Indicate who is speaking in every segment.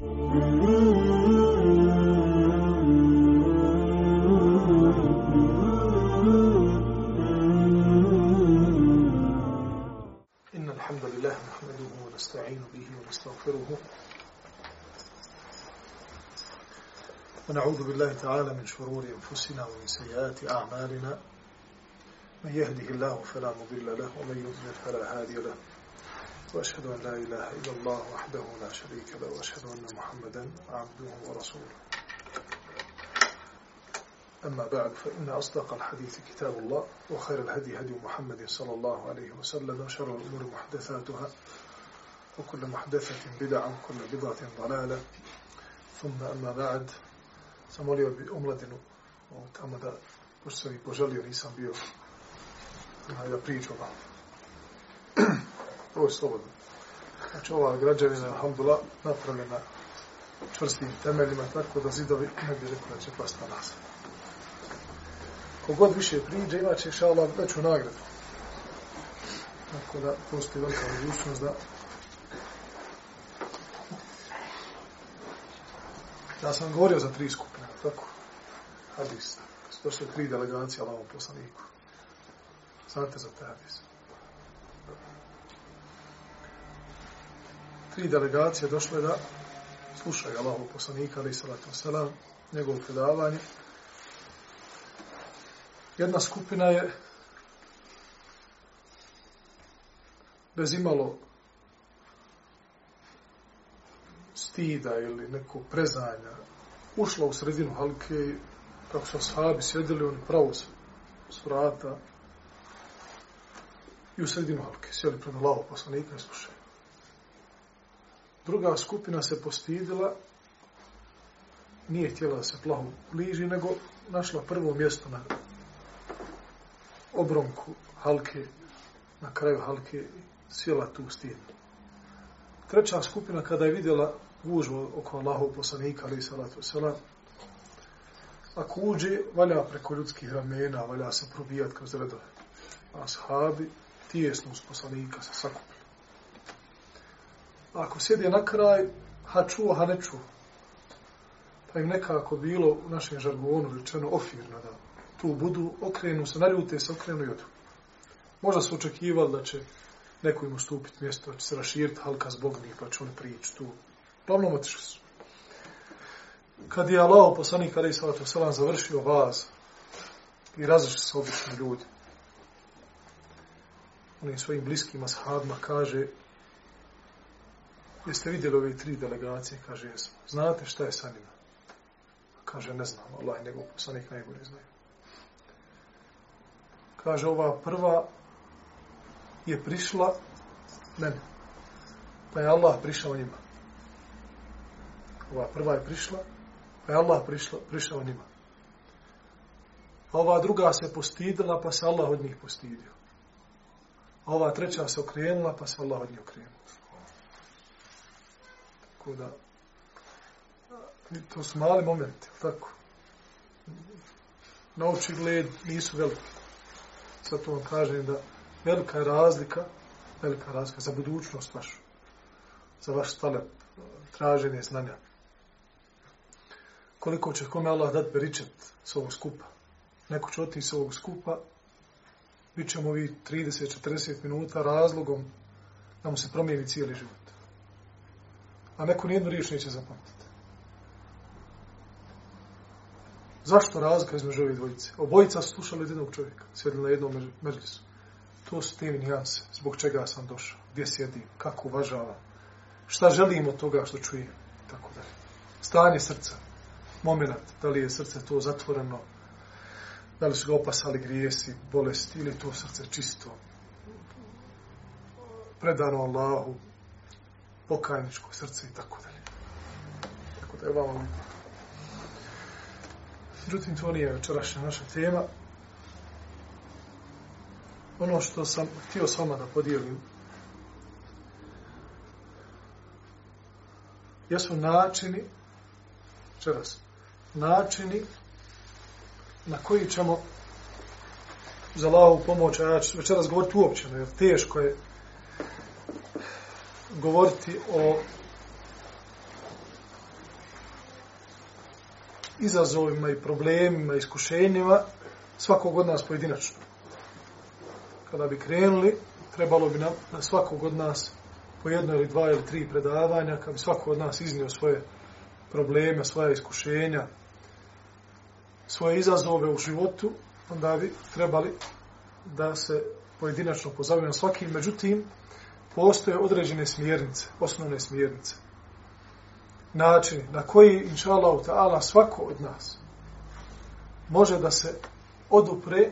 Speaker 1: إن الحمد لله نحمده ونستعين به ونستغفره. ونعوذ بالله تعالى من شرور أنفسنا ومن سيئات أعمالنا. من يهده الله فلا مضل له ومن يضلل فلا هادي له. وأشهد أن لا إله إلا الله وحده لا شريك له وأشهد أن محمدا عبده ورسوله. أما بعد فإن أصدق الحديث كتاب الله وخير الهدي هدي محمد صلى الله عليه وسلم وشر الأمور محدثاتها وكل محدثة بدعة وكل بدعة ضلالة. ثم أما بعد samolio bi omladinu tamo da, pošto sam i poželio, nisam. Ovo je slobodno. Znači, ova građevina, alhamdulillah, napravljena čvrstim temeljima, tako da zidovi ne bi rekao da će pasti na nas. Kogod više priđe, imat će šala veću nagradu. Tako da postoji velika mogućnost da Ja sam govorio za tri skupine, tako? Hadis. To su tri delegacije Allahom poslaniku. Znate za te hadise. Tri delegacije došle da slušaju Allahom poslanika, ali salatu wasalam, njegovo predavanje. Jedna skupina je bez imalo stida ili neko prezanja ušla u sredinu halke i kako su ashabi sjedili, oni pravo s, vrata i u sredinu halke sjeli pred Allaho poslanika i slušaju. Druga skupina se postidila, nije htjela se plahu bliži, nego našla prvo mjesto na obronku halke, na kraju halke sjela tu stidnu. Treća skupina, kada je vidjela gužbu oko Allahov poslanika, ali salatu selam, ako uđe, valja preko ljudskih ramena, valja se probijat kroz redove. A sahabi, tijesno uz poslanika se sakupili. Ako sjede na kraj, ha čuo, ha ne čuo. Pa im nekako bilo u našem žargonu rečeno ofirno da tu budu, okrenu se, naljute se, okrenu i odu. Možda su očekivali da će neko im ustupiti mjesto, da će se raširiti halka zbog njih, pa će oni prići tu. Glavnom otišli su. Kad je Allah, poslanik Ali Salatu Selam, završio vaz i razišli se obični ljudi, onim svojim bliskim ashabima kaže jeste vidjeli ove tri delegacije? Kaže, jesmo. Znate šta je sa njima? Kaže, ne znam. Allah i njegov poslanik najbolje znaju. Kaže, ova prva je prišla mene. Pa je Allah prišao njima. Ova prva je prišla, pa je Allah prišla, prišao njima. A ova druga se postidila, pa se Allah od njih postidio. A ova treća se okrenula, pa se Allah od njih okrenuo. Tako da, to su mali momenti, tako? Na oči gled nisu veliki. Zato vam kažem da velika je razlika, velika razlika za budućnost vašu, za vaš talep, traženje znanja. Koliko će kome Allah dati beričet s ovog skupa? Neko će otići s ovog skupa, bit ćemo vi 30-40 minuta razlogom da mu se promijeni cijeli život. A neko nijednu riječ neće zapamtiti. Zašto razlika između ove dvojice? Obojica su slušali jednog čovjeka, sjedili na jednom međlisu. To su te nijanse, zbog čega sam došao, gdje sjedim, kako uvažavam, šta želim od toga što čujem, tako dalje. Stanje srca, moment, da li je srce to zatvoreno, da li su ga opasali grijesi, bolesti, ili to srce čisto, predano Allahu, pokajničko srce i tako dalje. Tako da je vama lijepo. Međutim, to nije večerašnja naša tema. Ono što sam htio s vama da podijelim jesu načini večeras, načini na koji ćemo za lavu pomoć, a ja ću večeras govoriti uopćeno, jer teško je govoriti o izazovima i problemima, iskušenjima svakog od nas pojedinačno. Kada bi krenuli, trebalo bi nam na svakog od nas po jedno ili dva ili tri predavanja, kada bi svako od nas iznio svoje probleme, svoje iskušenja, svoje izazove u životu, onda bi trebali da se pojedinačno pozavimo svakim. Međutim, postoje određene smjernice, osnovne smjernice. Način na koji, inša Allah, ta'ala, svako od nas može da se odupre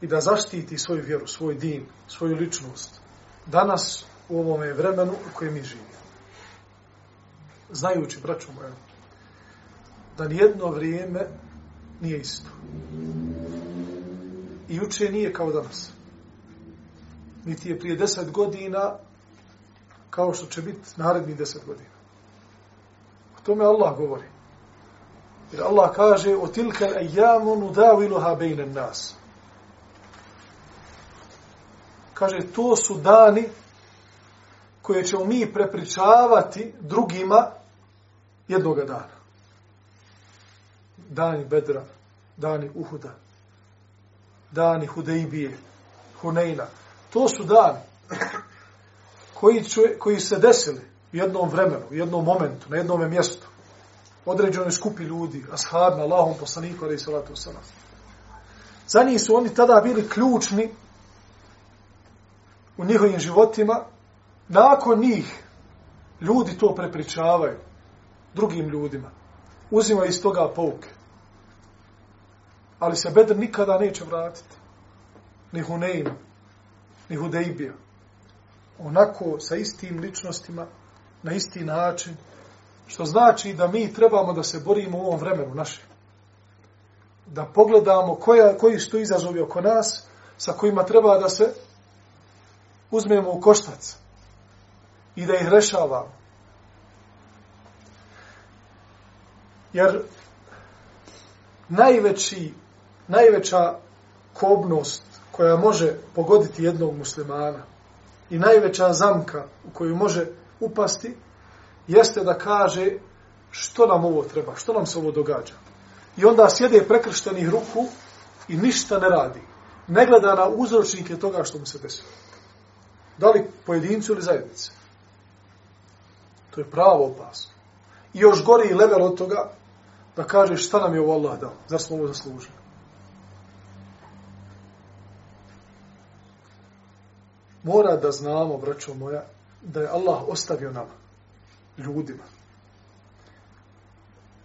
Speaker 1: i da zaštiti svoju vjeru, svoj din, svoju ličnost. Danas, u ovom vremenu u kojem mi živimo. Znajući, braćo moja, da nijedno vrijeme nije isto. I juče nije kao danas. Niti je prije deset godina kao što će biti naredni deset godina. O tome Allah govori. Jer Allah kaže o tilke ajamu nudaviluha bejne nas. Kaže, to su dani koje ćemo mi prepričavati drugima jednoga dana dani Bedra, dani Uhuda, dani Hudejbije, Huneyna. To su dani koji, ču, koji se desili u jednom vremenu, u jednom momentu, na jednom mjestu. Određenoj skupi ljudi, ashabima, Allahom, poslaniku, ali i salatu wasalam. Za njih su oni tada bili ključni u njihovim životima. Nakon njih ljudi to prepričavaju drugim ljudima. Uzimaju iz toga pouke ali se Bedr nikada neće vratiti. Ni Hunein, ni Hudejbija. Onako, sa istim ličnostima, na isti način, što znači da mi trebamo da se borimo u ovom vremenu našem. Da pogledamo koja, koji su to izazovi oko nas, sa kojima treba da se uzmemo u koštac i da ih rešavamo. Jer najveći najveća kobnost koja može pogoditi jednog muslimana i najveća zamka u koju može upasti jeste da kaže što nam ovo treba, što nam se ovo događa. I onda sjede prekrštenih ruku i ništa ne radi. Ne gleda na uzročnike toga što mu se desilo. Da li pojedincu ili zajednice. To je pravo opasno. I još gori level od toga da kaže šta nam je ovo Allah dao. Zar smo ovo zaslužili? mora da znamo, braćo moja, da je Allah ostavio nama, ljudima,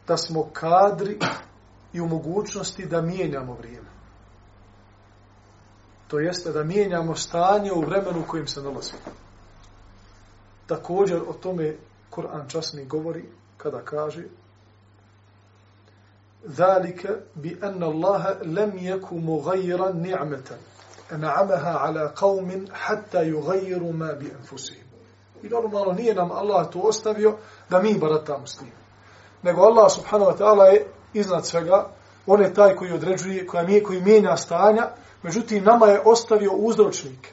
Speaker 1: da smo kadri i u mogućnosti da mijenjamo vrijeme. To jeste da mijenjamo stanje u vremenu u kojim se nalazimo. Također o tome Kur'an časni govori kada kaže ذلك بأن الله لم يكن مغيرا نعمة en'amaha ala qaumin hatta yughayyiru ma bi anfusihim. I normalno nije nam Allah to ostavio da mi baratamo s tim. Nego Allah subhanahu wa ta'ala je iznad svega, on je taj koji određuje, koja mi, koji mijenja stanja, međutim nama je ostavio uzročnike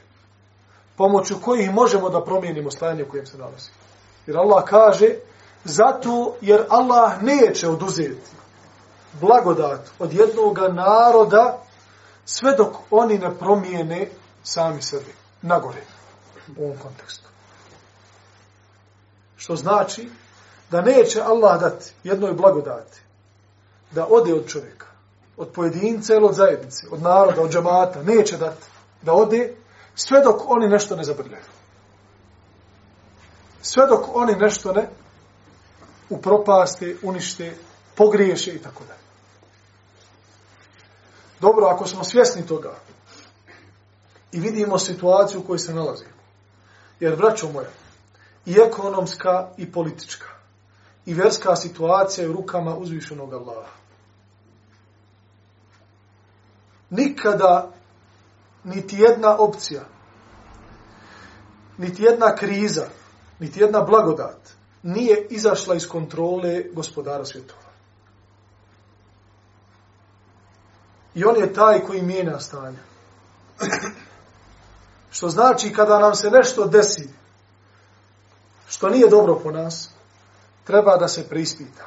Speaker 1: pomoću kojih možemo da promijenimo stanje u kojem se nalazi. Jer Allah kaže, zato jer Allah neće oduzeti blagodat od jednog naroda sve dok oni ne promijene sami sebi, nagore, u ovom kontekstu. Što znači da neće Allah dati jednoj blagodati da ode od čovjeka, od pojedinca ili od zajednice, od naroda, od džamata, neće dati da ode sve dok oni nešto ne zabrljaju. Sve dok oni nešto ne upropaste, unište, pogriješe i tako dalje. Dobro, ako smo svjesni toga i vidimo situaciju u kojoj se nalazimo, jer, vraćo moja, i ekonomska i politička i verska situacija je u rukama uzvišenog Allaha. Nikada niti jedna opcija, niti jedna kriza, niti jedna blagodat nije izašla iz kontrole gospodara svjetova. I on je taj koji mijenja stanje. Što znači kada nam se nešto desi, što nije dobro po nas, treba da se prispita.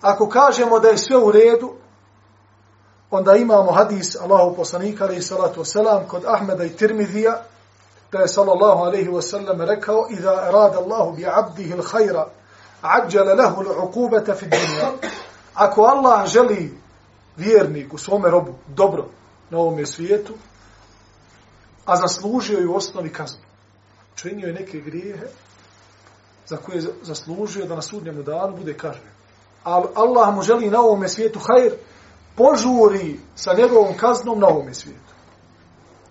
Speaker 1: Ako kažemo da je sve u redu, onda imamo hadis Allahu poslanika alaihi salatu wasalam kod Ahmeda i Tirmidija, da je sallallahu alaihi wasallam rekao, Iza erada Allahu bi abdihi l'hajra, ađala lehu l'ukubeta fi dunja. Ako Allah želi vjernik u svome robu dobro na ovom svijetu, a zaslužio je u osnovi kaznu. Činio je neke grijehe za koje je zaslužio da na sudnjemu danu bude kažnjen. Ali Allah mu želi na ovom svijetu hajr, požuri sa njegovom kaznom na ovom svijetu.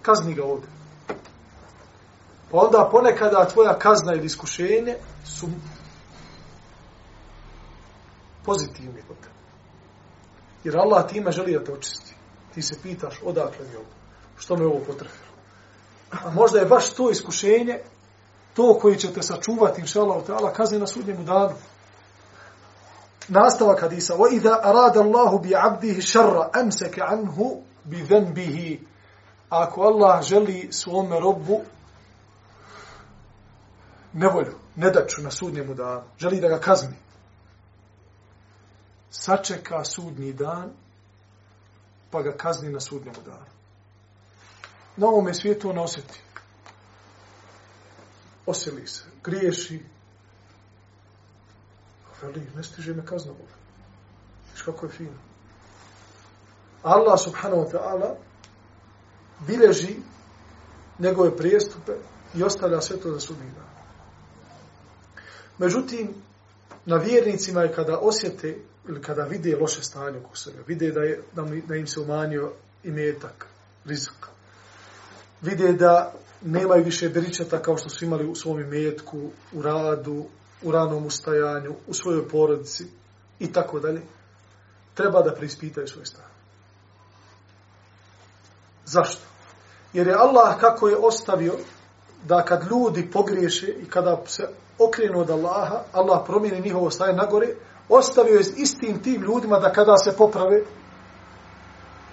Speaker 1: Kazni ga ovdje. Pa onda ponekada tvoja kazna ili iskušenje su pozitivni kod tebe. Jer Allah time želi da te očisti. Ti se pitaš odakle mi ovo. Što me ovo potrefilo. A možda je baš to iskušenje to koji će te sačuvati inša Allah ta'ala kazni na sudnjemu danu. Nastavak hadisa. Wa idha arada Allahu bi abdihi šarra amsaka anhu bi dhanbihi. Ako Allah želi svome robu nevolju, nedaču na sudnjemu danu, želi da ga kazni, sačeka sudnji dan, pa ga kazni na sudnjemu danu. Na ovome svijetu on osjeti. Osjeli se, griješi. Veli, ne stiže me kazna Boga. Viš kako je fino. Allah subhanahu wa ta'ala bileži njegove prijestupe i ostavlja sve to za sudnji dan. Međutim, na vjernicima je kada osjete ili kada vide loše stanje oko sebe, vide da, je, da, mi, da im se umanjio imetak, rizik, vide da nemaju više beričata kao što su imali u svom imetku, u radu, u ranom ustajanju, u svojoj porodici i tako dalje, treba da preispitaju svoje stanje. Zašto? Jer je Allah kako je ostavio da kad ljudi pogriješe i kada se okrenu od Allaha, Allah promijeni njihovo na nagore, ostavio je istim tim ljudima da kada se poprave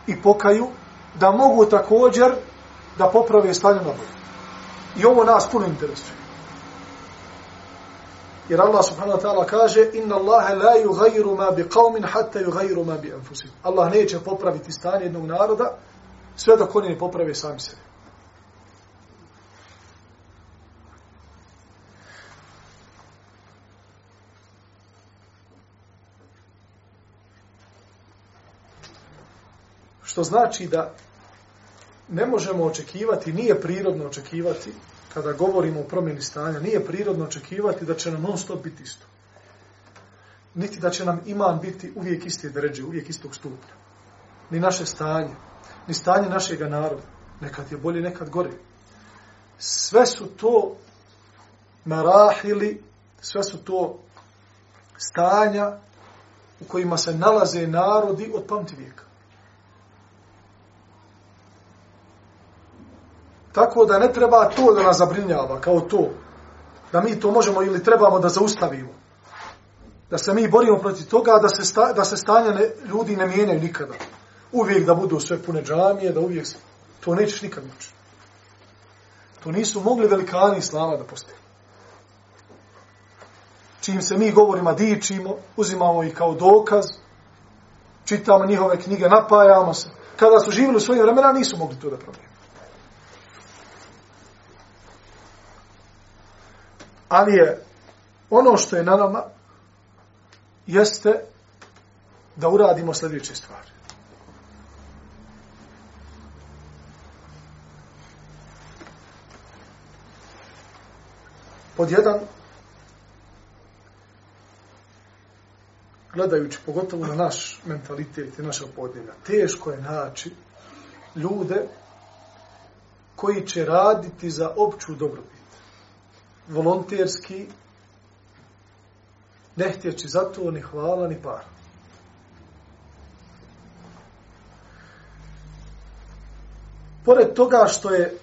Speaker 1: i pokaju, da mogu također da poprave stanje na bolje. I ovo nas puno interesuje. Jer Allah subhanahu wa ta'ala kaže Inna Allahe la yugayru ma bi qavmin hatta yugayru ma bi anfusim. Allah neće popraviti stanje jednog naroda sve dok oni ne poprave sami sebe. Što znači da ne možemo očekivati, nije prirodno očekivati, kada govorimo o promjeni stanja, nije prirodno očekivati da će nam non stop biti isto. Niti da će nam iman biti uvijek iste dređe, uvijek istog stupnja. Ni naše stanje, ni stanje našeg naroda. Nekad je bolje, nekad gore. Sve su to marahili, sve su to stanja u kojima se nalaze narodi od pamti vijeka. Tako da ne treba to da nas zabrinjava, kao to. Da mi to možemo ili trebamo da zaustavimo. Da se mi borimo protiv toga, da se, sta, da se stanje ne, ljudi ne mijenjaju nikada. Uvijek da budu sve pune džamije, da uvijek... To nećeš nikad moći. To nisu mogli velikani islama da postaju. Čim se mi govorima dičimo, uzimamo ih kao dokaz, čitamo njihove knjige, napajamo se. Kada su živjeli u svojim vremena, nisu mogli to da promijenu. Ali je ono što je na nama jeste da uradimo sljedeće stvari. Pod jedan, gledajući pogotovo na naš mentalitet i naša podnjena, teško je naći ljude koji će raditi za opću dobrobit volonterski, ne htjeći za to ni hvala ni para. Pored toga što je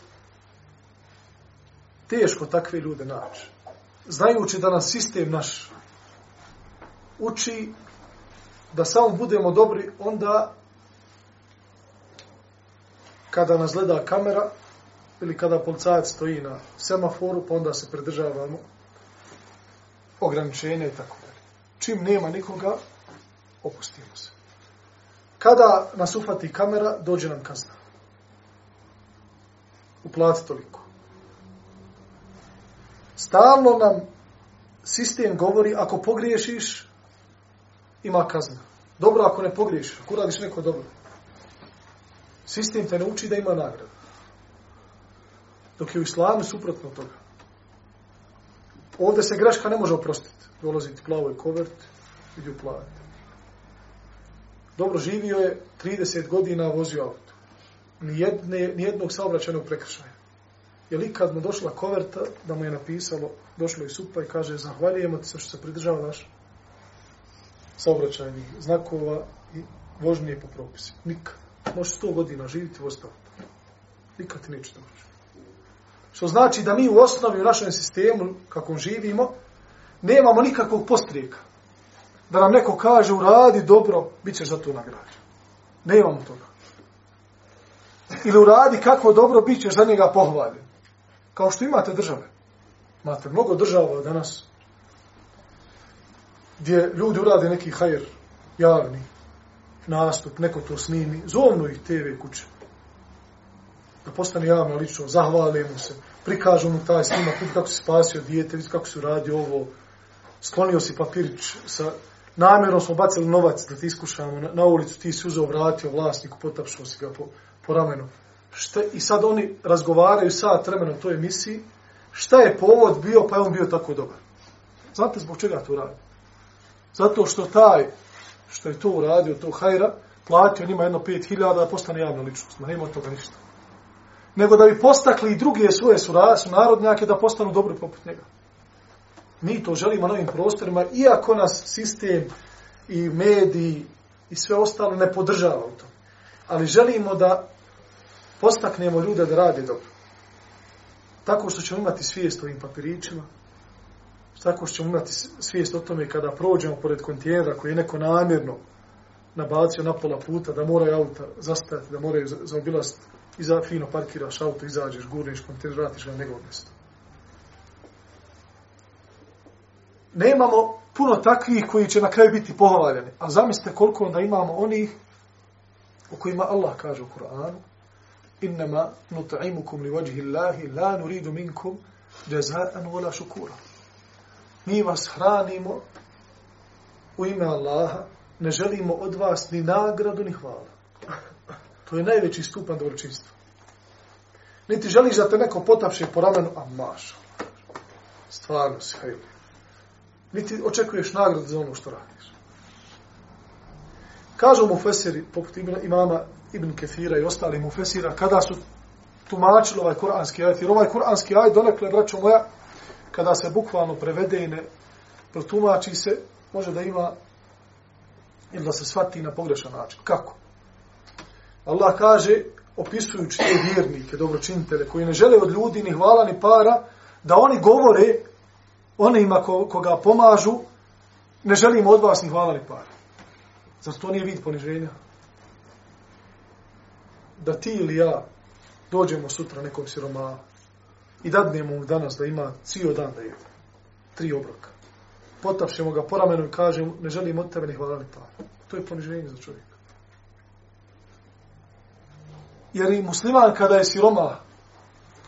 Speaker 1: teško takve ljude naći, znajući da nas sistem naš uči da samo budemo dobri, onda kada nas gleda kamera, ili kada policajac stoji na semaforu, pa onda se pridržavamo ograničenja i tako dalje. Čim nema nikoga, opustimo se. Kada nas ufati kamera, dođe nam kazna. Uplati toliko. Stalno nam sistem govori, ako pogriješiš, ima kazna. Dobro ako ne pogriješiš, ako radiš neko dobro. Sistem te ne uči da ima nagradu. Dok je u islamu suprotno toga. Ovdje se greška ne može oprostiti. Dolazi ti plavoj kovert, idi uplaviti. Dobro živio je, 30 godina vozio auto. Nijedne, nijednog saobraćajnog prekršaja. Je li kad mu došla koverta, da mu je napisalo, došlo je supa i kaže, zahvaljujemo ti se što se pridržava naš saobraćajnih znakova i vožnje po propisi. Nikad. Može 100 godina živiti u auto. Nikad ti neće doći. Što znači da mi u osnovi u našem sistemu, kako živimo, nemamo nikakvog postrijeka. Da nam neko kaže, uradi dobro, bit ćeš za to nagrađen. Nemamo toga. Ili uradi kako dobro, bit ćeš za njega pohvaljen. Kao što imate države. Imate mnogo država danas gdje ljudi urade neki hajer javni nastup, neko to snimi, zovnu ih TV kuće. Da postane javno lično, zahvale mu se, prikažu mu taj snimak, vidi kako se spasio dijete, vidi kako se radi ovo, sklonio si papirić sa namjerom smo bacili novac da ti iskušamo na, na ulicu, ti si uzeo, vratio vlasniku, potapšao si ga po, po ramenu. Šta, I sad oni razgovaraju sat vremena u toj emisiji, šta je povod bio, pa je on bio tako dobar. Znate zbog čega to radi? Zato što taj, što je to uradio, to hajra, platio njima jedno pet hiljada da postane javna ličnost. Ma nema toga ništa. Nego da bi postakli i druge svoje sunarodnjake da postanu dobri poput njega. Mi to želimo na ovim prostorima, iako nas sistem i mediji i sve ostalo ne podržava u tom. Ali želimo da postaknemo ljude da rade dobro. Tako što ćemo imati svijest o ovim papirićima, tako što ćemo imati svijest o tome kada prođemo pored kontijera koji je neko namjerno nabacio na pola puta, da moraju auta zastajati, da moraju zaobilast iza, fino parkiraš auto, izađeš, gurniš kontjener, vratiš ga na njegovo mjesto. Nemamo puno takvih koji će na kraju biti pohvaljeni. A zamislite koliko onda imamo onih u kojima Allah kaže u Kur'anu innama nut'imukum li vajhi Allahi la nuridu minkum jazaan wala shukura mi vas hranimo u ime Allaha, ne želimo od vas ni nagradu, ni hvala. To je najveći stupan dobročinstva. Niti želiš da te neko potapše po ramenu, a maša. Stvarno si, hej. Niti očekuješ nagradu za ono što radiš. Kažu mu fesiri, poput imama Ibn Kefira i ostali mu fesira, kada su tumačili ovaj kuranski ajet, jer ovaj kuranski ajet, donekle, braćo moja, kada se bukvalno prevede i ne protumači se, može da ima ili da se shvati na pogrešan način. Kako? Allah kaže, opisujući te vjernike, dobročinitele, koji ne žele od ljudi ni hvala ni para, da oni govore onima ko, koga pomažu, ne želimo od vas ni hvala ni para. Zato to nije vid poniženja. Da ti ili ja dođemo sutra nekom siromahu, i dadnemo mu danas da ima cijel dan da jede. Tri obroka. Potapšemo ga po ramenu i kažemo, ne želim od tebe ni hvala ni para. To je poniženje za čovjeka. Jer i musliman kada je siroma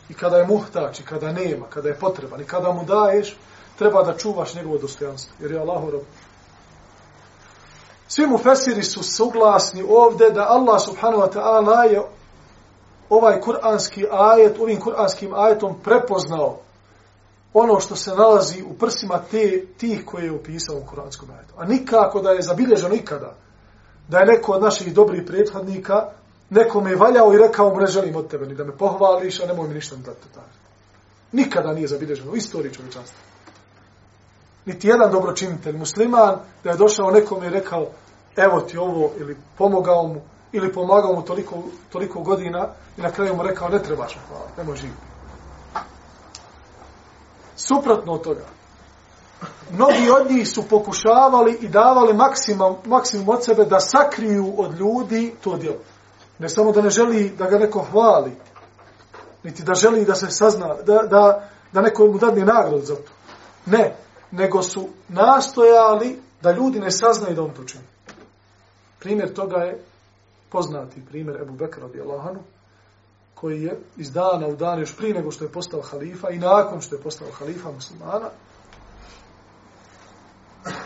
Speaker 1: i kada je muhtač i kada nema, kada je potreban i kada mu daješ, treba da čuvaš njegovo dostojanstvo. Jer je Allahu rob. Svi mu fesiri su suglasni ovde da Allah subhanahu wa ta'ala je ovaj kuranski ajet, ovim kuranskim ajetom prepoznao ono što se nalazi u prsima te, tih koje je opisao u kuranskom ajetu. A nikako da je zabilježeno nikada da je neko od naših dobrih prethodnika nekome je valjao i rekao mu ne želim od tebe ni da me pohvališ, a nemoj mi ništa da te taj. Nikada nije zabilježeno u istoriji čovječanstva. Niti jedan dobročinitelj musliman da je došao nekome i rekao evo ti ovo ili pomogao mu ili pomagao mu toliko, toliko godina i na kraju mu rekao ne trebaš hvala, ne živjeti. Suprotno od toga. Mnogi od njih su pokušavali i davali maksimum, maksimum od sebe da sakriju od ljudi to djelo. Ne samo da ne želi da ga neko hvali, niti da želi da se sazna, da, da, da neko mu dadne nagradu za to. Ne, nego su nastojali da ljudi ne saznaju da on to čini. Primjer toga je poznati primjer Ebu Bekra radijallahu anhu, koji je iz dana u dan još prije nego što je postao halifa i nakon što je postao halifa muslimana,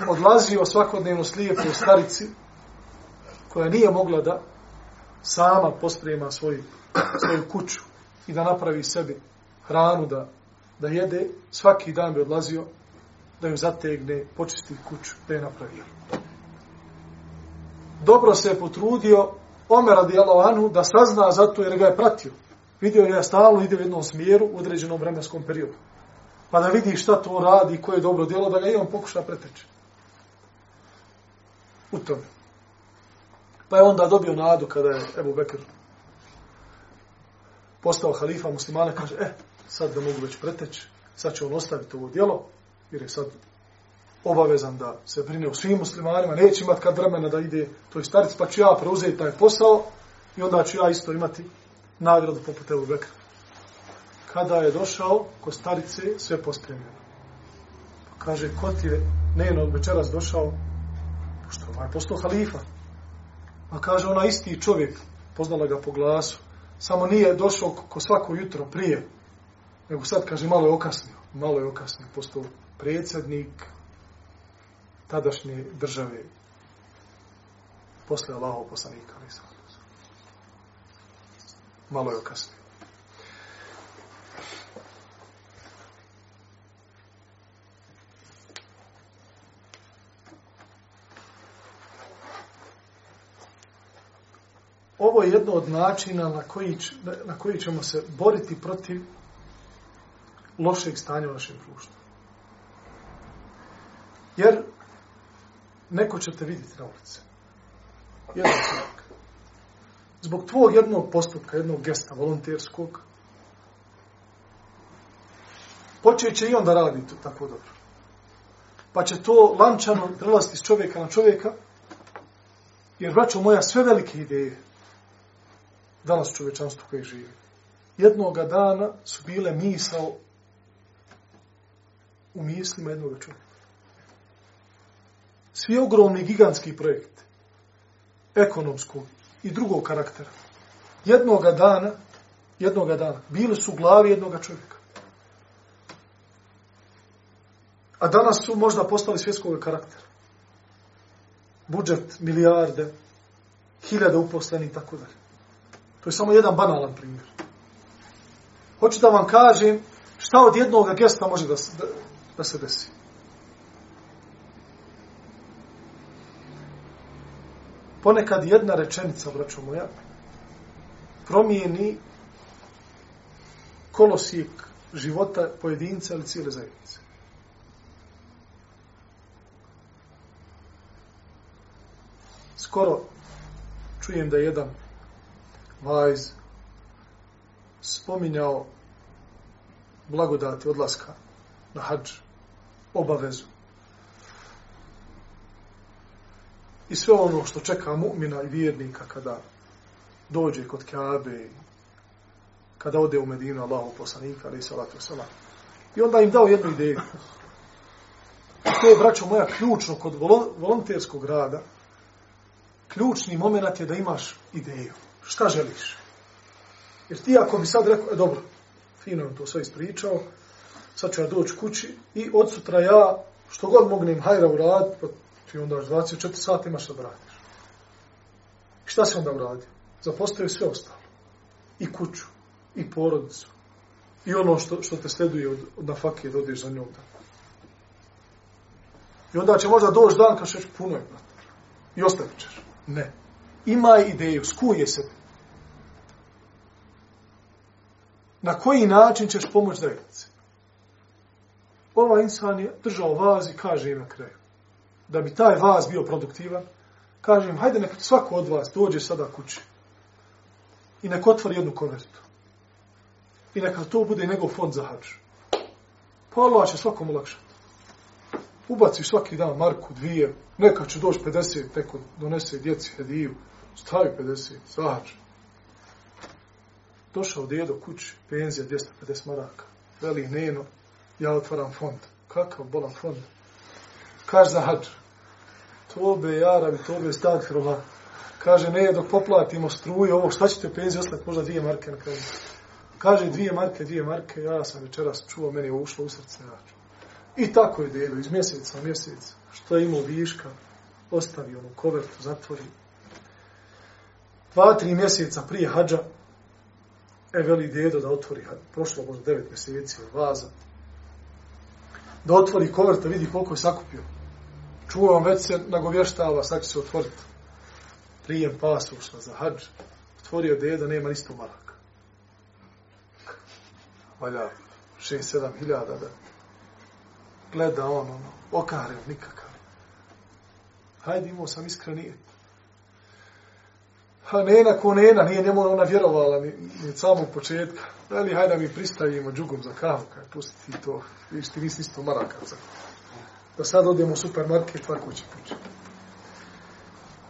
Speaker 1: odlazio svakodnevno slijepoj starici koja nije mogla da sama posprema svoju, svoju kuću i da napravi sebi hranu da, da jede, svaki dan bi odlazio da ju zategne, počisti kuću, da je napravio. Dobro se je potrudio Omer radijallahu anhu da sazna zato jer ga je pratio. Vidio je stalno ide u jednom smjeru u određenom vremenskom periodu. Pa da vidi šta to radi, koje je dobro djelo, da ga i on pokuša preteći. U tome. Pa je onda dobio nadu kada je Ebu Bekr postao halifa muslimana, kaže, e, sad da mogu već preteći, sad će on ostaviti ovo djelo, jer je sad obavezan da se brine o svim muslimanima, neće imati kad vremena da ide toj starici, pa ću ja preuzeti taj posao i onda ću ja isto imati nagradu poput Ebu Bekra. Kada je došao ko starice, sve pospremljeno. Pa kaže, ko ti je neno od večeras došao, pošto ovaj postao halifa. Pa kaže, ona isti čovjek, poznala ga po glasu, samo nije došao ko svako jutro prije, nego sad, kaže, malo je okasnio, malo je okasnio, postao predsjednik tadašnje države posle Allahov poslanika. Malo je okasnio. Ovo je jedno od načina na koji, na koji ćemo se boriti protiv lošeg stanja u našem društvu. Jer neko ćete vidjeti na ulici. Jedan čovjek. Zbog tvog jednog postupka, jednog gesta volonterskog, počet će i on da radi tako dobro. Pa će to lančano prelaziti s čovjeka na čovjeka, jer vraću moja sve velike ideje danas čovečanstvo koje živi. Jednoga dana su bile misao u mislima jednog čovjeka. Svi ogromni gigantski projekti, ekonomskog i drugog karaktera, jednoga dana, jednoga dana, bili su u glavi jednoga čovjeka. A danas su možda postali svjetskog karaktera. Budžet, milijarde, hiljade uposlenih i tako dalje. To je samo jedan banalan primjer. Hoću da vam kažem šta od jednog gesta može da, da, da se desi. Ponekad jedna rečenica, braćo moja, promijeni kolosijek života pojedinca ili cijele zajednice. Skoro čujem da jedan vajz spominjao blagodati odlaska na hađ, obavezu. I sve ono što čeka mu'mina i vjernika kada dođe kod Kaabe, kada ode u Medinu Allahu poslanika, ali salatu salam. I onda im dao jednu ideju. I to je, braćo moja, ključno kod volonterskog rada. Ključni moment je da imaš ideju. Šta želiš? Jer ti ako bi sad rekao, e dobro, fino je to sve ispričao, sad ću ja doći kući i od sutra ja što god mognem hajra uraditi, pa ti onda 24 sata imaš da radiš. I šta se onda uradio? Zapostavio sve ostalo. I kuću, i porodicu, i ono što, što te sleduje od, od na fakije da odeš za njom. I onda će možda doći dan kad ćeš puno je, I ostavit ćeš. Ne. Ima ideju, skuje se. Na koji način ćeš pomoći zajednici? Ova insan je držao vaz i kaže im na kraju. Da bi taj vas bio produktivan, kažem, hajde neka svako od vas dođe sada kući. I neka otvori jednu konvertu. I neka to bude njegov fond za hađ. Pa Allah će svakom ulakšati. Ubaci svaki dan Marku dvije, neka će doći 50, neko donese djeci hediju, stavi 50, za hađ došao djedo kući, penzija 250 maraka, veli neno, ja otvaram fond. Kakav bolan fond? Kaže za hađ. Tobe, jaram, tobe, stag, hrva. Kaže, ne, dok poplatimo struju, ovo, šta ćete penzije ostati, možda dvije marke na kraju. Kaže, dvije marke, dvije marke, ja sam večeras čuo, meni je ušlo u srce, ja čuo. I tako je dedo, iz mjeseca u mjesec, što je imao viška, ostavi onu kovertu, zatvori. Dva, tri mjeseca prije hađa, e, veli dedo da otvori, prošlo možda devet mjeseci od vaza, da otvori koverta, vidi koliko je sakupio. Čuo vam već se nagovještava, sad će se otvoriti. Prijem pasuša za hađ. Otvorio deda, nema isto maraka. Valja, šest, sedam hiljada da gleda on, ono, okaren nikakav. Hajde, imao sam iskrenijet. Ha, nena ko nena, nije njemu ona vjerovala ni, ni od samog početka. Veli, hajde mi pristavimo džugom za kavu, kaj pusti to. Viš, ti nisi isto maraka za Da sad odemo u supermarket, tvako će početi.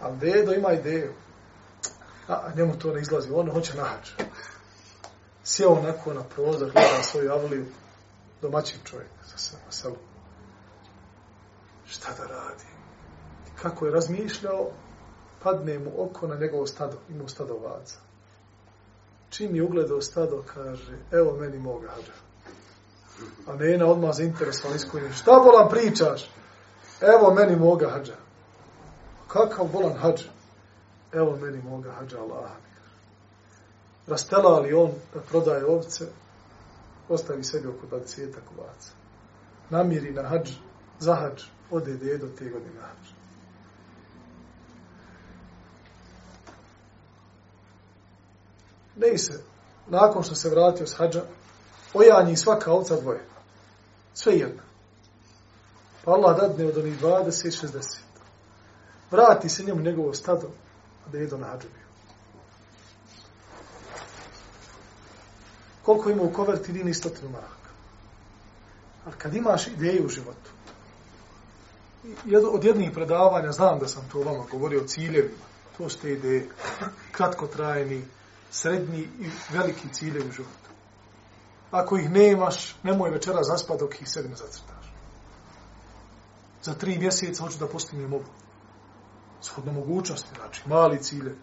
Speaker 1: A dedo ima ideju. A, njemu to ne izlazi, on hoće nahač. Sjeo onako na prozor, gleda svoju avliju, domaćin čovjek za se na selu. Šta da radi? Kako je razmišljao, padne mu oko na njegovo stado, ima stado ovaca. Čim je ugledao stado, kaže, evo meni moga hađa. A Nena odmah zainteresovan iskojim. šta bolan pričaš? Evo meni moga hađa. Kakav bolan hađa? Evo meni moga hađa Allah. Rastela li on da prodaje ovce, ostavi sebi oko 20 kovaca. Namiri na hađ, za hađ, ode dedo te godine hađ. ne se, nakon što se vratio s hađa, ojanji svaka ovca dvoje. Sve jedna. Pa Allah dadne od onih 20, 60. Vrati se njemu njegovo stado, a da jedo na hađu. Koliko ima u koverti, nije ni stotinu maraka. Ali kad imaš ideju u životu, od jednih predavanja, znam da sam to vama govorio o ciljevima, to ste ideje, kratkotrajni, srednji i veliki ciljevi u životu. Ako ih nemaš, nemoj večera zaspati dok ih sebi ne zacrtaš. Za tri mjeseca hoću da postignem ovo. Shodno mogućnosti, znači, mali cilje.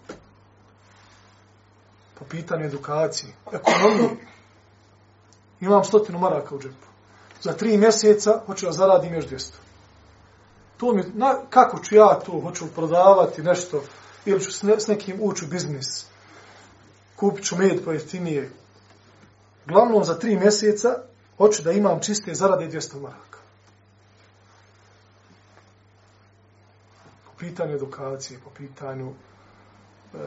Speaker 1: Po pitanju edukacije, ekonomije. Imam stotinu maraka u džepu. Za tri mjeseca hoću da zaradim još 200. To mi, na, kako ću ja to, hoću prodavati nešto, ili ću s, ne, s nekim ući u biznis, kupit ću med pojeftinije. Glavno, za tri mjeseca hoću da imam čiste zarade 200 maraka. Po pitanju edukacije, po pitanju e,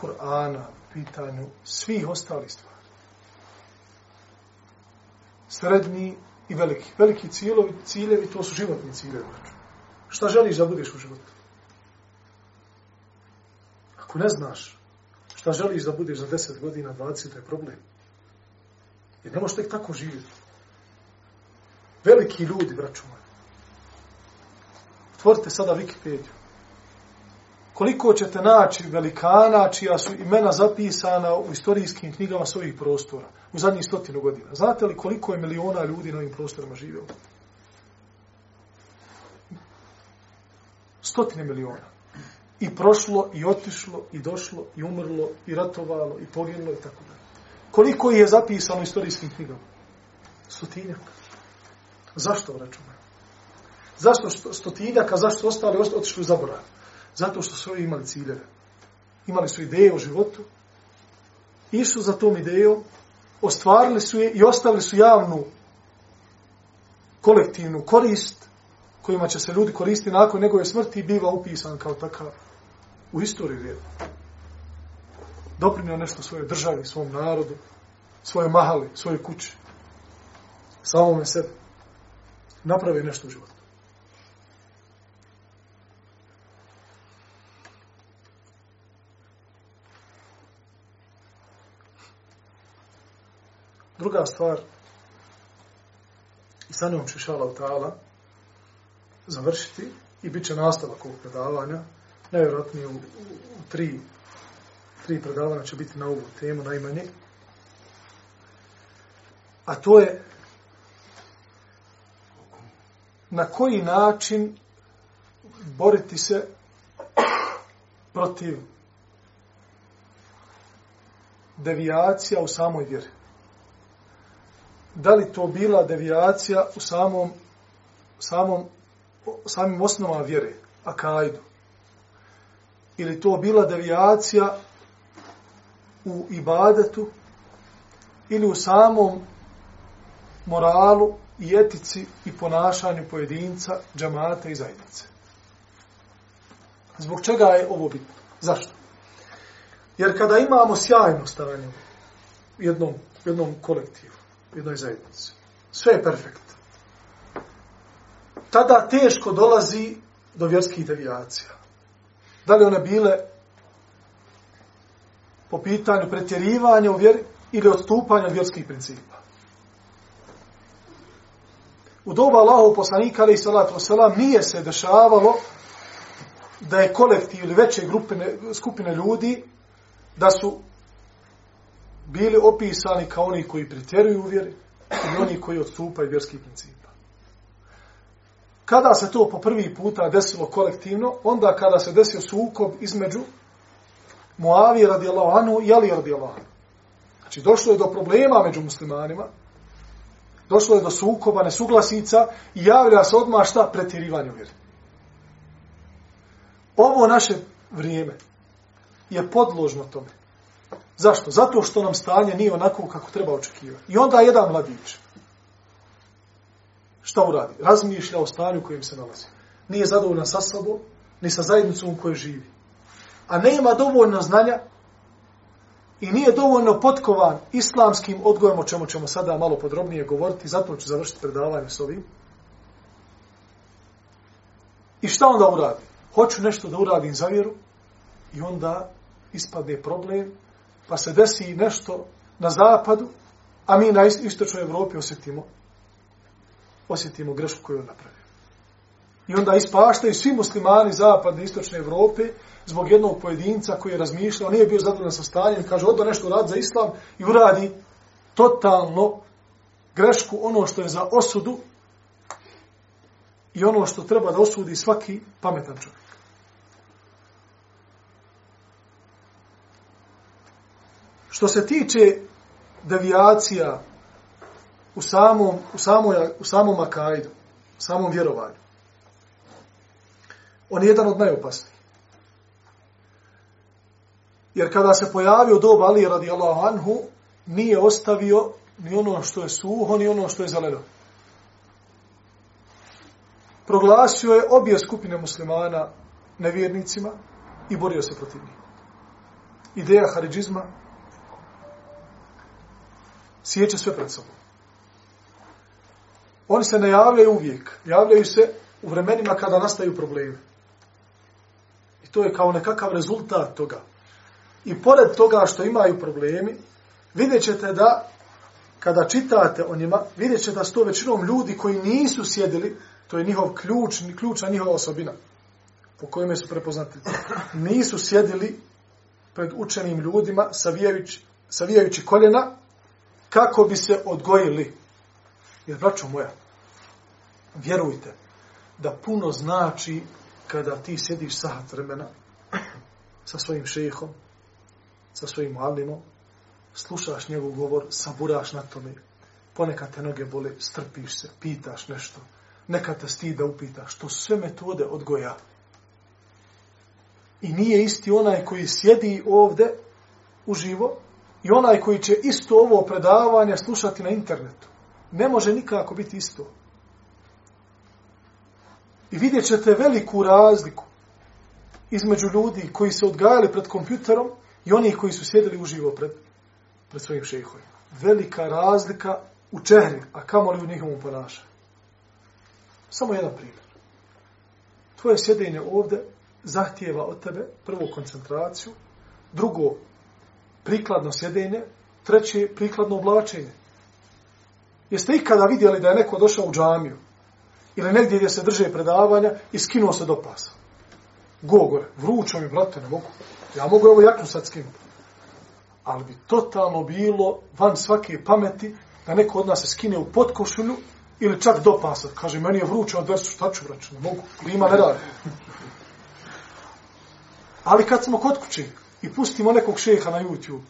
Speaker 1: Kur'ana, po pitanju svih ostalih stvari. Srednji i veliki. Veliki ciljevi, ciljevi to su životni ciljevi. Šta želiš da budeš u životu? Ako ne znaš, Šta želiš da budeš za 10 godina, 20, to je problem. Jer ne možeš tek tako živjeti. Veliki ljudi, braću moji. Otvorite sada Wikipediju. Koliko ćete naći velikana čija su imena zapisana u istorijskim knjigama s ovih prostora u zadnjih stotinu godina? Znate li koliko je miliona ljudi na ovim prostorima živjelo? Stotine miliona i prošlo, i otišlo, i došlo, i umrlo, i ratovalo, i poginulo, i tako dalje. Koliko je zapisano u istorijskim knjigama? Stotinjak. Zašto, računaju? Zašto stotinjaka, zašto ostali otišli u zaborav? Zato što su imali ciljeve. Imali su ideje o životu, išu za tom idejom, ostvarili su je i ostavili su javnu kolektivnu korist kojima će se ljudi koristiti nakon njegove smrti biva upisan kao takav u istoriju vjeru. Doprinio nešto svoje državi, svom narodu, svoje mahali, svoje kući, samome sebi. Napravi nešto u životu. Druga stvar, i sa njom ću šala ta'ala završiti i bit će nastavak ovog predavanja, najvjerojatnije u, u, u tri, tri predavanja će biti na ovu temu najmanje. A to je na koji način boriti se protiv devijacija u samoj vjeri. Da li to bila devijacija u samom, samom, samim osnovama vjere, akajdu? Ili to bila devijacija u ibadetu ili u samom moralu i etici i ponašanju pojedinca, džamata i zajednice. Zbog čega je ovo bitno? Zašto? Jer kada imamo sjajno stanje u jednom, jednom kolektivu, jednoj zajednici, sve je perfektno, Tada teško dolazi do vjerskih devijacija. Da li one bile po pitanju pretjerivanja u vjeri ili odstupanja od vjerskih principa. U doba Allahov poslanika, ali i salatu wasalam, nije se dešavalo da je kolektiv ili veće grupine, skupine ljudi da su bili opisani kao oni koji pretjeruju u vjeri i oni koji odstupaju vjerskih principa. Kada se to po prvi puta desilo kolektivno, onda kada se desio sukob između Muavi radijallahu anhu i Ali radijallahu anhu. Znači, došlo je do problema među muslimanima, došlo je do sukoba, nesuglasica i javlja se odmah šta pretjerivanje u vjeri. Ovo naše vrijeme je podložno tome. Zašto? Zato što nam stanje nije onako kako treba očekivati. I onda jedan mladić šta uradi? Razmišlja o stanju u kojem se nalazi. Nije zadovoljan sa sobom, ni sa zajednicom u kojoj živi. A nema dovoljno znanja i nije dovoljno potkovan islamskim odgojem, o čemu ćemo sada malo podrobnije govoriti, zato ću završiti predavanje s ovim. I šta onda uradi? Hoću nešto da uradim za vjeru i onda ispadne problem, pa se desi nešto na zapadu, a mi na istočnoj Evropi osjetimo, osjetimo grešku koju on napravio. I onda ispaštaju svi muslimani zapadne i istočne Evrope zbog jednog pojedinca koji je razmišljao, nije bio zadovoljan sa stanjem, kaže, odba nešto rad za islam i uradi totalno grešku, ono što je za osudu i ono što treba da osudi svaki pametan čovjek. Što se tiče devijacija u samom, u samoj, u samom akajdu, u samom vjerovanju, on je jedan od najopasnijih. Jer kada se pojavio dob Ali radijallahu anhu, nije ostavio ni ono što je suho, ni ono što je zeleno. Proglasio je obje skupine muslimana nevjernicima i borio se protiv njih. Ideja haridžizma sjeće sve pred sobom. Oni se ne javljaju uvijek. Javljaju se u vremenima kada nastaju problemi. I to je kao nekakav rezultat toga. I pored toga što imaju problemi, vidjet ćete da, kada čitate o njima, vidjet ćete da su to većinom ljudi koji nisu sjedili, to je njihov ključ, ključna njihova osobina, po kojima su prepoznati. Nisu sjedili pred učenim ljudima, savijajući, savijajući koljena, kako bi se odgojili. Jer, braćo moja, vjerujte, da puno znači kada ti sjediš sahat vremena sa svojim šehom, sa svojim alimom, slušaš njegov govor, saburaš na tome, ponekad te noge bole, strpiš se, pitaš nešto, nekad te stida upitaš, to sve metode odgoja. I nije isti onaj koji sjedi ovde uživo i onaj koji će isto ovo predavanje slušati na internetu. Ne može nikako biti isto. I vidjet ćete veliku razliku između ljudi koji se odgajali pred kompjuterom i onih koji su sjedili uživo pred, pred svojim šehojima. Velika razlika u čehri, a kamo li u njihovom ponašanju. Samo jedan primjer. Tvoje sjedenje ovde zahtijeva od tebe prvo koncentraciju, drugo prikladno sjedenje, treće prikladno oblačenje. Jeste ikada vidjeli da je neko došao u džamiju ili negdje gdje se drže predavanja i skinuo se do pasa? Gogor, vrućo mi, brate, ne mogu. Ja mogu ovo jaknu sad skinuti. Ali bi totalno bilo van svake pameti da neko od nas se skine u potkošulju ili čak do pasa. Kaže, meni je vruće od vesu, šta ću vraći, ne mogu. Klima ne radi. Ali kad smo kod kuće i pustimo nekog šeha na YouTube,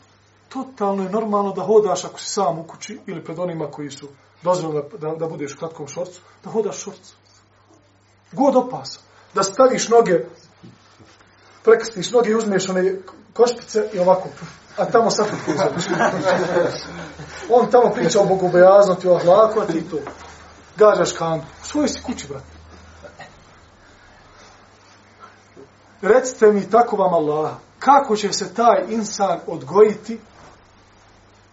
Speaker 1: totalno je normalno da hodaš ako si sam u kući ili pred onima koji su dozvoljeno da, da, da budeš u kratkom šorcu, da hodaš šorcu. God opasa. Da staviš noge, prekrstiš noge i uzmeš one košpice i ovako, a tamo sad On tamo priča o bogobojaznosti, o ahlaku, a ti to gađaš kantu. U svojoj si kući, brate. Recite mi tako vam Allah, kako će se taj insan odgojiti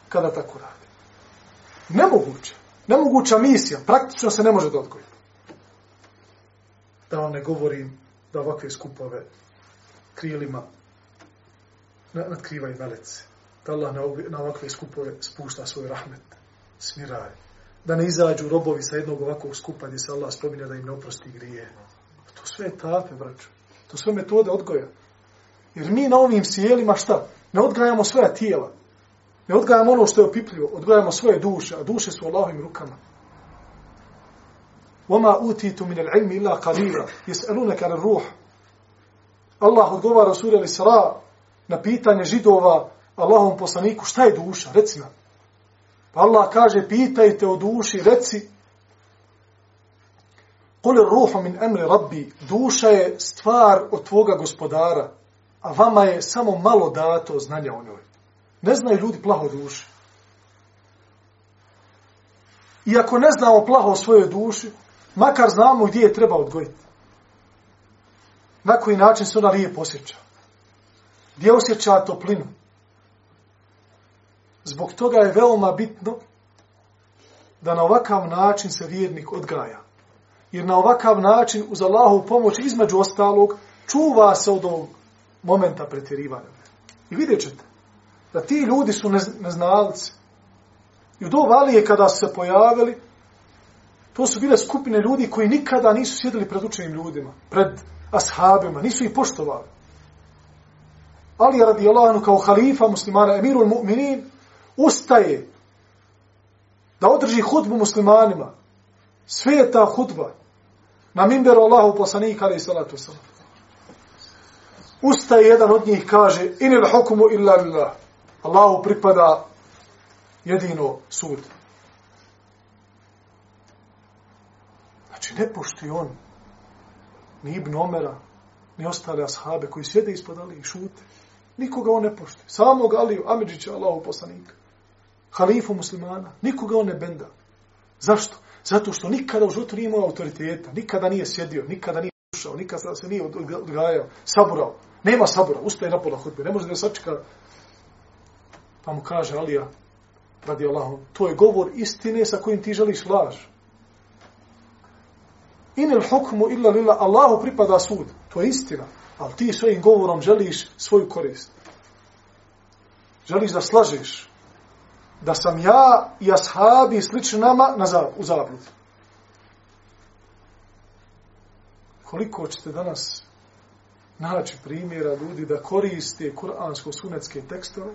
Speaker 1: kada tako radi? Nemoguće. Nemoguća misija. Praktično se ne može da odgoji. Da vam ne govorim da ovakve skupove krilima nadkrivaju melece. Da Allah na ovakve skupove spušta svoj rahmet. Smiraj. Da ne izađu robovi sa jednog ovakvog skupa gdje se Allah spominja da im ne oprosti grije. To sve etape, tape, braću. To sve metode odgoja. Jer mi na ovim sjelima šta? Ne odgajamo svoja tijela. Ne odgajamo ono što je opipljivo. Odgajamo svoje duše. A duše su u Allahovim rukama. وَمَا أُوتِيتُ مِنَ الْعِلْمِ إِلَّا قَلِيلًا يَسْأَلُونَكَ عَنِ الرُّوحِ Allah odgovara sura Al-Isra na pitanje židova Allahom poslaniku šta je duša? Reci nam. Pa Allah kaže pitajte o duši, reci Kul ruhu min amri rabbi, duša je stvar od tvoga gospodara, a vama je samo malo dato znanja o njoj. Ne znaju ljudi plaho duši. ako ne znamo plaho o svojoj duši, makar znamo gdje je treba odgojiti. Na koji način se ona lijepo osjeća. Gdje osjeća toplinu. Zbog toga je veoma bitno da na ovakav način se vjernik odgaja jer na ovakav način uz Allahu pomoć između ostalog čuva se od ovog momenta pretjerivanja. I vidjet ćete da ti ljudi su neznalci. I u do kada su se pojavili, to su bile skupine ljudi koji nikada nisu sjedili pred učenim ljudima, pred ashabima, nisu ih poštovali. Ali radi Allahanu kao halifa muslimana, emirul mu'minin, ustaje da održi hudbu muslimanima. Sve je ta hudba. Na mimberu Allahu poslanika ali salatu salam. Ustaje jedan od njih kaže inil hukmu illa lillah. Allahu pripada jedino sud. Znači ne pošti on ni Ibn Omera, ni ostale ashabe koji sjede ispod Ali i šute. Nikoga on ne pošti. Samog Aliju, Amidžića, Allahu poslanika. Halifu muslimana. Nikoga on ne benda. Zašto? Zato što nikada u životu nije imao autoriteta, nikada nije sjedio, nikada nije slušao, nikada se nije odgajao, saburao. Nema sabura, ustaje na pola hudbe, ne može da sačeka. Pa mu kaže Alija, radi Allahom, to je govor istine sa kojim ti želiš laž. Inil hukmu illa lila, Allahu pripada sud. To je istina. Ali ti svojim govorom želiš svoju korist. Želiš da slažeš da sam ja i ashabi slični nama na zab, u zabludi. Koliko ćete danas naći primjera ljudi da koriste kuransko-sunetske tekstove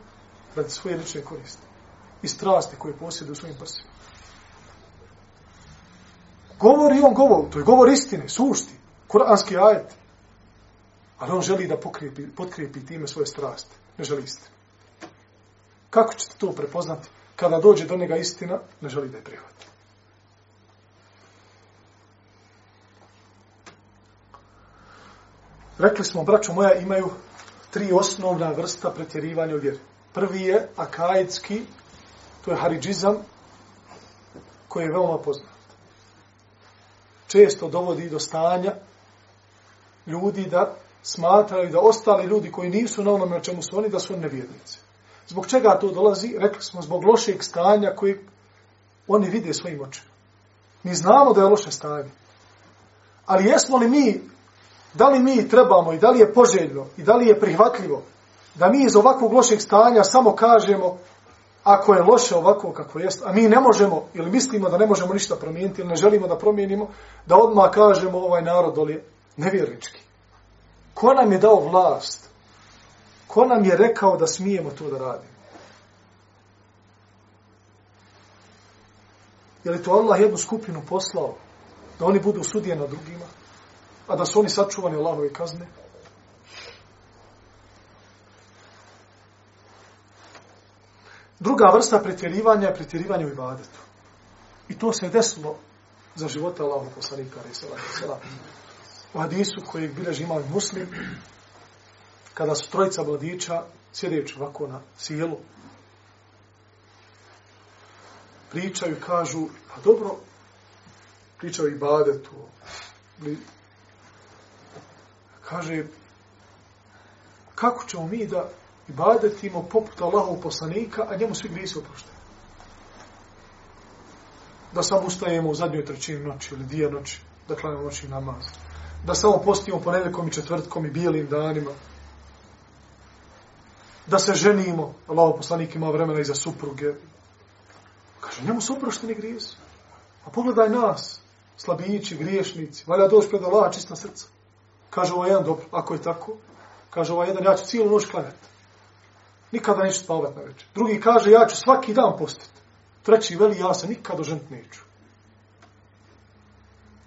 Speaker 1: radi svoje lične koriste i strasti koje posjeduju svojim prsima. Govori on govor, to je govor istine, sušti, kuranski ajet. Ali on želi da pokrijepi, potkrijepi time svoje strasti. Ne želi istine. Kako ćete to prepoznati? kada dođe do njega istina, ne želi da je prihvati. Rekli smo, braćo moja, imaju tri osnovna vrsta pretjerivanja u vjeri. Prvi je akaidski, to je haridžizam, koji je veoma poznat. Često dovodi do stanja ljudi da smatraju da ostali ljudi koji nisu na onome na čemu su oni, da su nevjernici. Zbog čega to dolazi? Rekli smo, zbog lošeg stanja koji oni vide svojim očima. Mi znamo da je loše stanje. Ali jesmo li mi, da li mi trebamo i da li je poželjno i da li je prihvatljivo da mi iz ovakvog lošeg stanja samo kažemo ako je loše ovako kako jest, a mi ne možemo ili mislimo da ne možemo ništa promijeniti ili ne želimo da promijenimo, da odmah kažemo ovaj narod doli nevjernički. Ko nam je dao vlast Ko nam je rekao da smijemo to da radimo? Je li to Allah jednu skupinu poslao da oni budu sudije na drugima, a da su oni sačuvani Allahove kazne? Druga vrsta pretjerivanja je pretjerivanje u ibadetu. I to se je desilo za života Allahog poslanika, ali se U hadisu koji bileži imao muslim, kada su trojica mladića, sjedeći ovako na sjelu, pričaju i kažu, pa dobro, pričaju i badetu. Kaže, kako ćemo mi da ibadetimo poput Allahov poslanika, a njemu svi grisi oprošteni. Da samo ustajemo u zadnjoj trećini noći ili dvije noći, da klanimo noći namaz. Da samo postimo ponedjeljkom i četvrtkom i bijelim danima. Da se ženimo, Allahov poslanik ima vremena i za supruge. Kaže, njemu su oprošteni grijesi. A pogledaj nas, slabići, griješnici, valja doći pred Allaha čista srca. Kaže ovo jedan, dobro, ako je tako, kaže ovo jedan, ja ću cijelu noć klanjati. Nikada neću spavati na večer. Drugi kaže, ja ću svaki dan postiti. Treći veli, ja se nikada žent neću.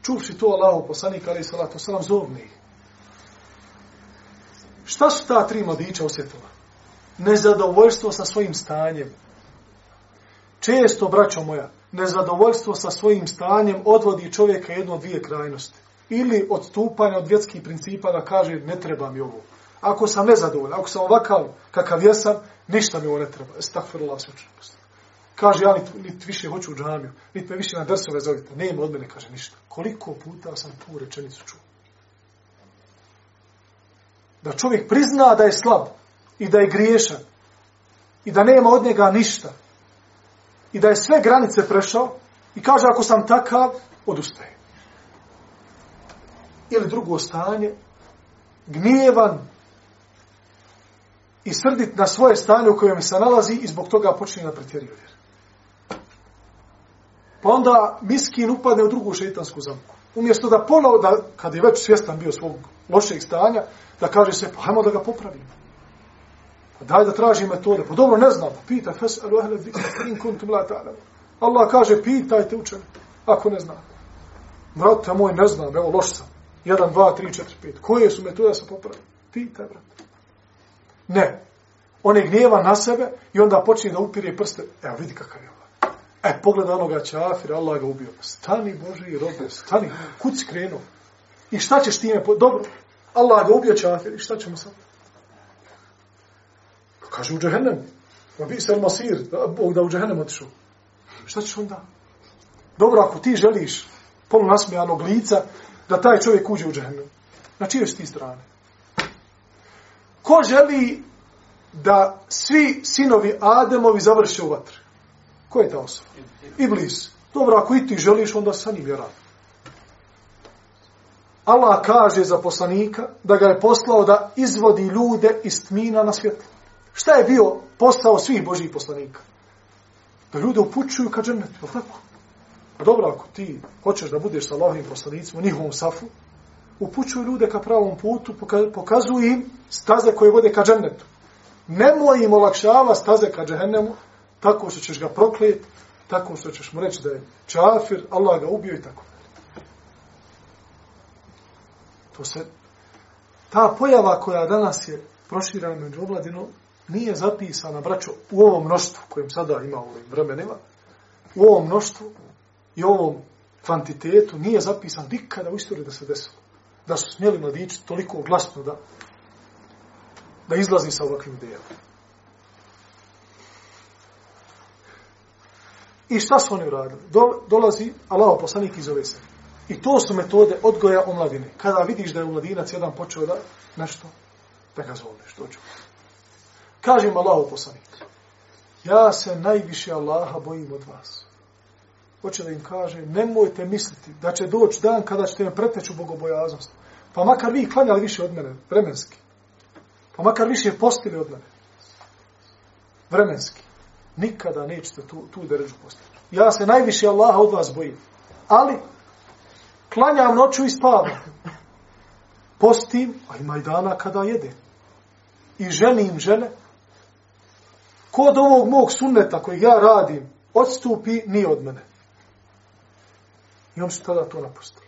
Speaker 1: Čuvši to Allahu poslanik, ali salatu salam, zovni. Šta su ta tri mladića osjetila? Nezadovoljstvo sa svojim stanjem. Često, braćo moja, nezadovoljstvo sa svojim stanjem odvodi čovjeka jedno dvije krajnosti. Ili odstupanje od vjetskih principa da kaže ne treba mi ovo. Ako sam nezadovoljan, ako sam ovakav kakav jesam, ništa mi ovo ne treba. Estakfirullah sve Kaže, ja niti, nit više hoću u džamiju, niti me više na drsove zovite. Nema od mene, kaže, ništa. Koliko puta sam tu rečenicu čuo? Da čovjek prizna da je slab i da je griješan i da nema od njega ništa i da je sve granice prešao i kaže, ako sam takav, odustaje. Ili drugo stanje, gnjevan, i srdit na svoje stanje u kojem se nalazi i zbog toga počne da pretjeruje. Pa onda miskin upadne u drugu šeitansku zamku. Umjesto da ponovo, da, kad je već svjestan bio svog lošeg stanja, da kaže se, pa hajmo da ga popravimo. Pa daj da traži metode. Pa dobro, ne znam. Pa fes, alu ahle, in kuntum la ta'lamu. Allah kaže, pitajte učeni, ako ne znam. Vrate moj, ne znam, evo, loš sam. 1, 2, 3, 4, 5. Koje su metode da se popravim? Pitaj, brate. Ne. On je gnjeva na sebe i onda počinje da upire prste. Evo, vidi kakav je ovaj. E, pogleda onoga čafira, Allah ga ubio. Stani, Bože, i robe, stani. Kud si krenuo? I šta ćeš time? Po... Dobro, Allah ga ubio čafir. I šta ćemo sad? Pa kaže u džahennem. Ma bi se masir, Bog da u džahennem otišao. Šta ćeš onda? Dobro, ako ti želiš polu nasmijanog lica, da taj čovjek uđe u džahennem. Na čije ti strane? Ko želi da svi sinovi Ademovi završe u vatri? Ko je ta osoba? Iblis. Dobro, ako i ti želiš, onda sa njim je rad. Allah kaže za poslanika da ga je poslao da izvodi ljude iz tmina na svjetlo. Šta je bio postao svih Božih poslanika? Da ljude upućuju ka džennetu, je tako? A dobro, ako ti hoćeš da budeš sa Allahovim poslanicima u njihovom safu, upućuju ljude ka pravom putu, pokazuju im staze koje vode ka džennetu. Nemoj im olakšava staze ka džehennemu, tako što ćeš ga proklijeti, tako što ćeš mu reći da je čafir, Allah ga ubio i tako. To se, ta pojava koja danas je proširana među omladinom, nije zapisana, braćo, u ovom mnoštvu kojem sada ima u ovim vremenima, u ovom mnoštvu i ovom kvantitetu nije zapisan nikada u istoriji da se desilo da su smjeli mladići toliko glasno da, da izlazi sa ovakvim idejama. I šta su oni uradili? Do, dolazi Allah poslanik iz ove sebe. I to su metode odgoja omladine. Kada vidiš da je mladinac jedan počeo da nešto, da ga zoveš, dođu. Kažem Allah poslanik, ja se najviše Allaha bojim od vas hoće da im kaže, nemojte misliti da će doći dan kada ćete me preteći u bogobojaznost. Pa makar vi klanjali više od mene, vremenski. Pa makar više postili od mene, vremenski. Nikada nećete tu, tu deređu postići. Ja se najviše Allaha od vas bojim. Ali, klanjam noću i spavam. Postim, a ima i dana kada jede. I ženim žene. Kod ovog mog sunneta koji ja radim, odstupi ni od mene. I oni su tada to napustili.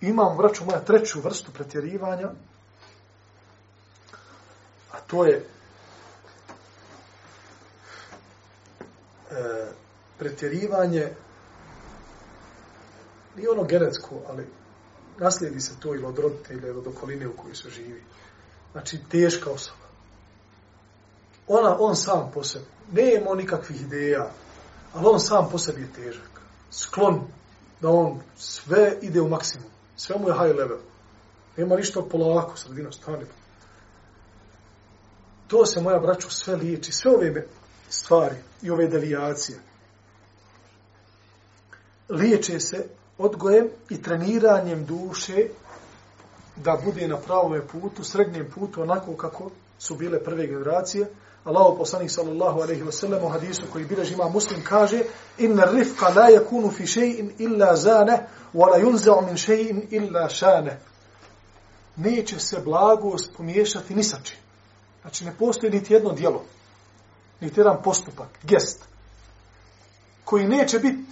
Speaker 1: Imam, vraću moja, treću vrstu pretjerivanja, a to je e, pretjerivanje nije ono genetsko, ali naslijedi se to ili od roditelja ili od okoline u kojoj se živi. Znači, teška osoba. Ona, on sam po sebi. Nemo nikakvih ideja, ali on sam po sebi je težak. Sklon da on sve ide u maksimum. Sve mu je high level. Nema ništa polako, sredino, stani. To se, moja braću, sve liječi. Sve ove stvari i ove devijacije liječe se odgojem i treniranjem duše da bude na pravom putu, srednjem putu, onako kako su bile prve generacije. Allahu poslanik sallallahu alejhi ve sellem u hadisu koji bilježi ima Muslim kaže: "Inna rifqa la yakunu fi shay'in illa zana wa la yunza'u min shay'in illa shana." Neće se blagost pomiješati ni sa čim. Znači ne postoji niti jedno djelo, niti jedan postupak, gest, koji neće biti,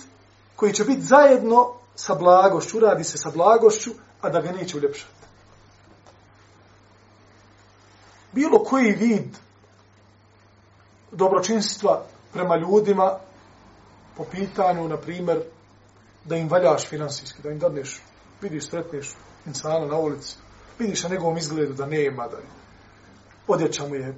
Speaker 1: koji će biti zajedno sa blagošću, radi se sa blagošću, a da ga neće uljepšati. Bilo koji vid dobročinstva prema ljudima po pitanju, na primjer, da im valjaš finansijski, da im dadneš, vidiš, sretneš insana na ulici, vidiš na njegovom izgledu da nema, da odjeća mu je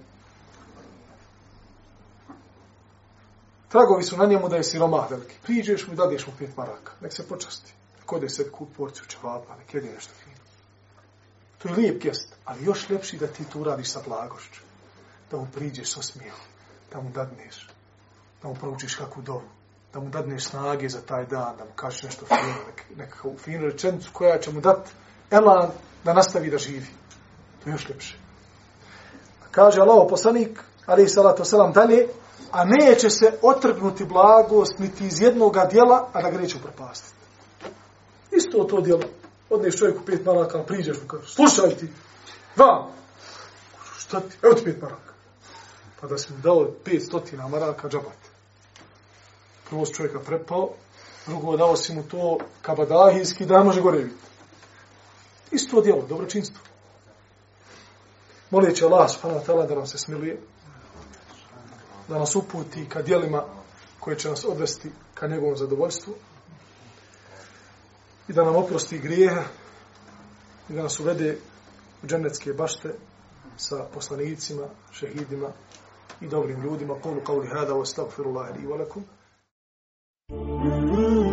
Speaker 1: tragovi su na njemu da je siromah veliki. Priđeš mu i dadeš mu pet maraka. Nek se počasti. Kod je sad kup porciju čevapa, nek jede nešto fino. To je lijep gest, ali još lepši da ti to uradiš sa blagošću. Da mu priđeš s osmijom, da mu dadneš, da mu proučiš kakvu dovu, da mu dadneš snage za taj dan, da mu kažeš nešto fino, nek, nekakvu finu rečenicu koja će mu dati elan da nastavi da živi. To je još ljepše. Kaže Allah poslanik, ali salatu selam dalje, a neće se otrgnuti blagost niti iz jednoga dijela, a da ga neće upropastiti. Isto to dijelo. Odneš čovjeku pet maraka, priđeš mu kaže, slušaj ti, vam, šta ti, evo ti pet maraka. Pa da si mu dao pet stotina maraka, džabate. Prvo si čovjeka prepao, drugo dao si mu to kabadahijski, da može gore vidjeti. Isto djelo, dobročinstvo. Molit Allah subhanahu wa ta'ala da nam se smiluje, da nas uputi ka dijelima koje će nas odvesti ka njegovom zadovoljstvu i da nam oprosti grijehe i da nas uvede u dženecke bašte sa poslanicima, šehidima i dobrim ljudima. Kolu kao li hada, wa stagfirullahi li wa lakum. Thank you.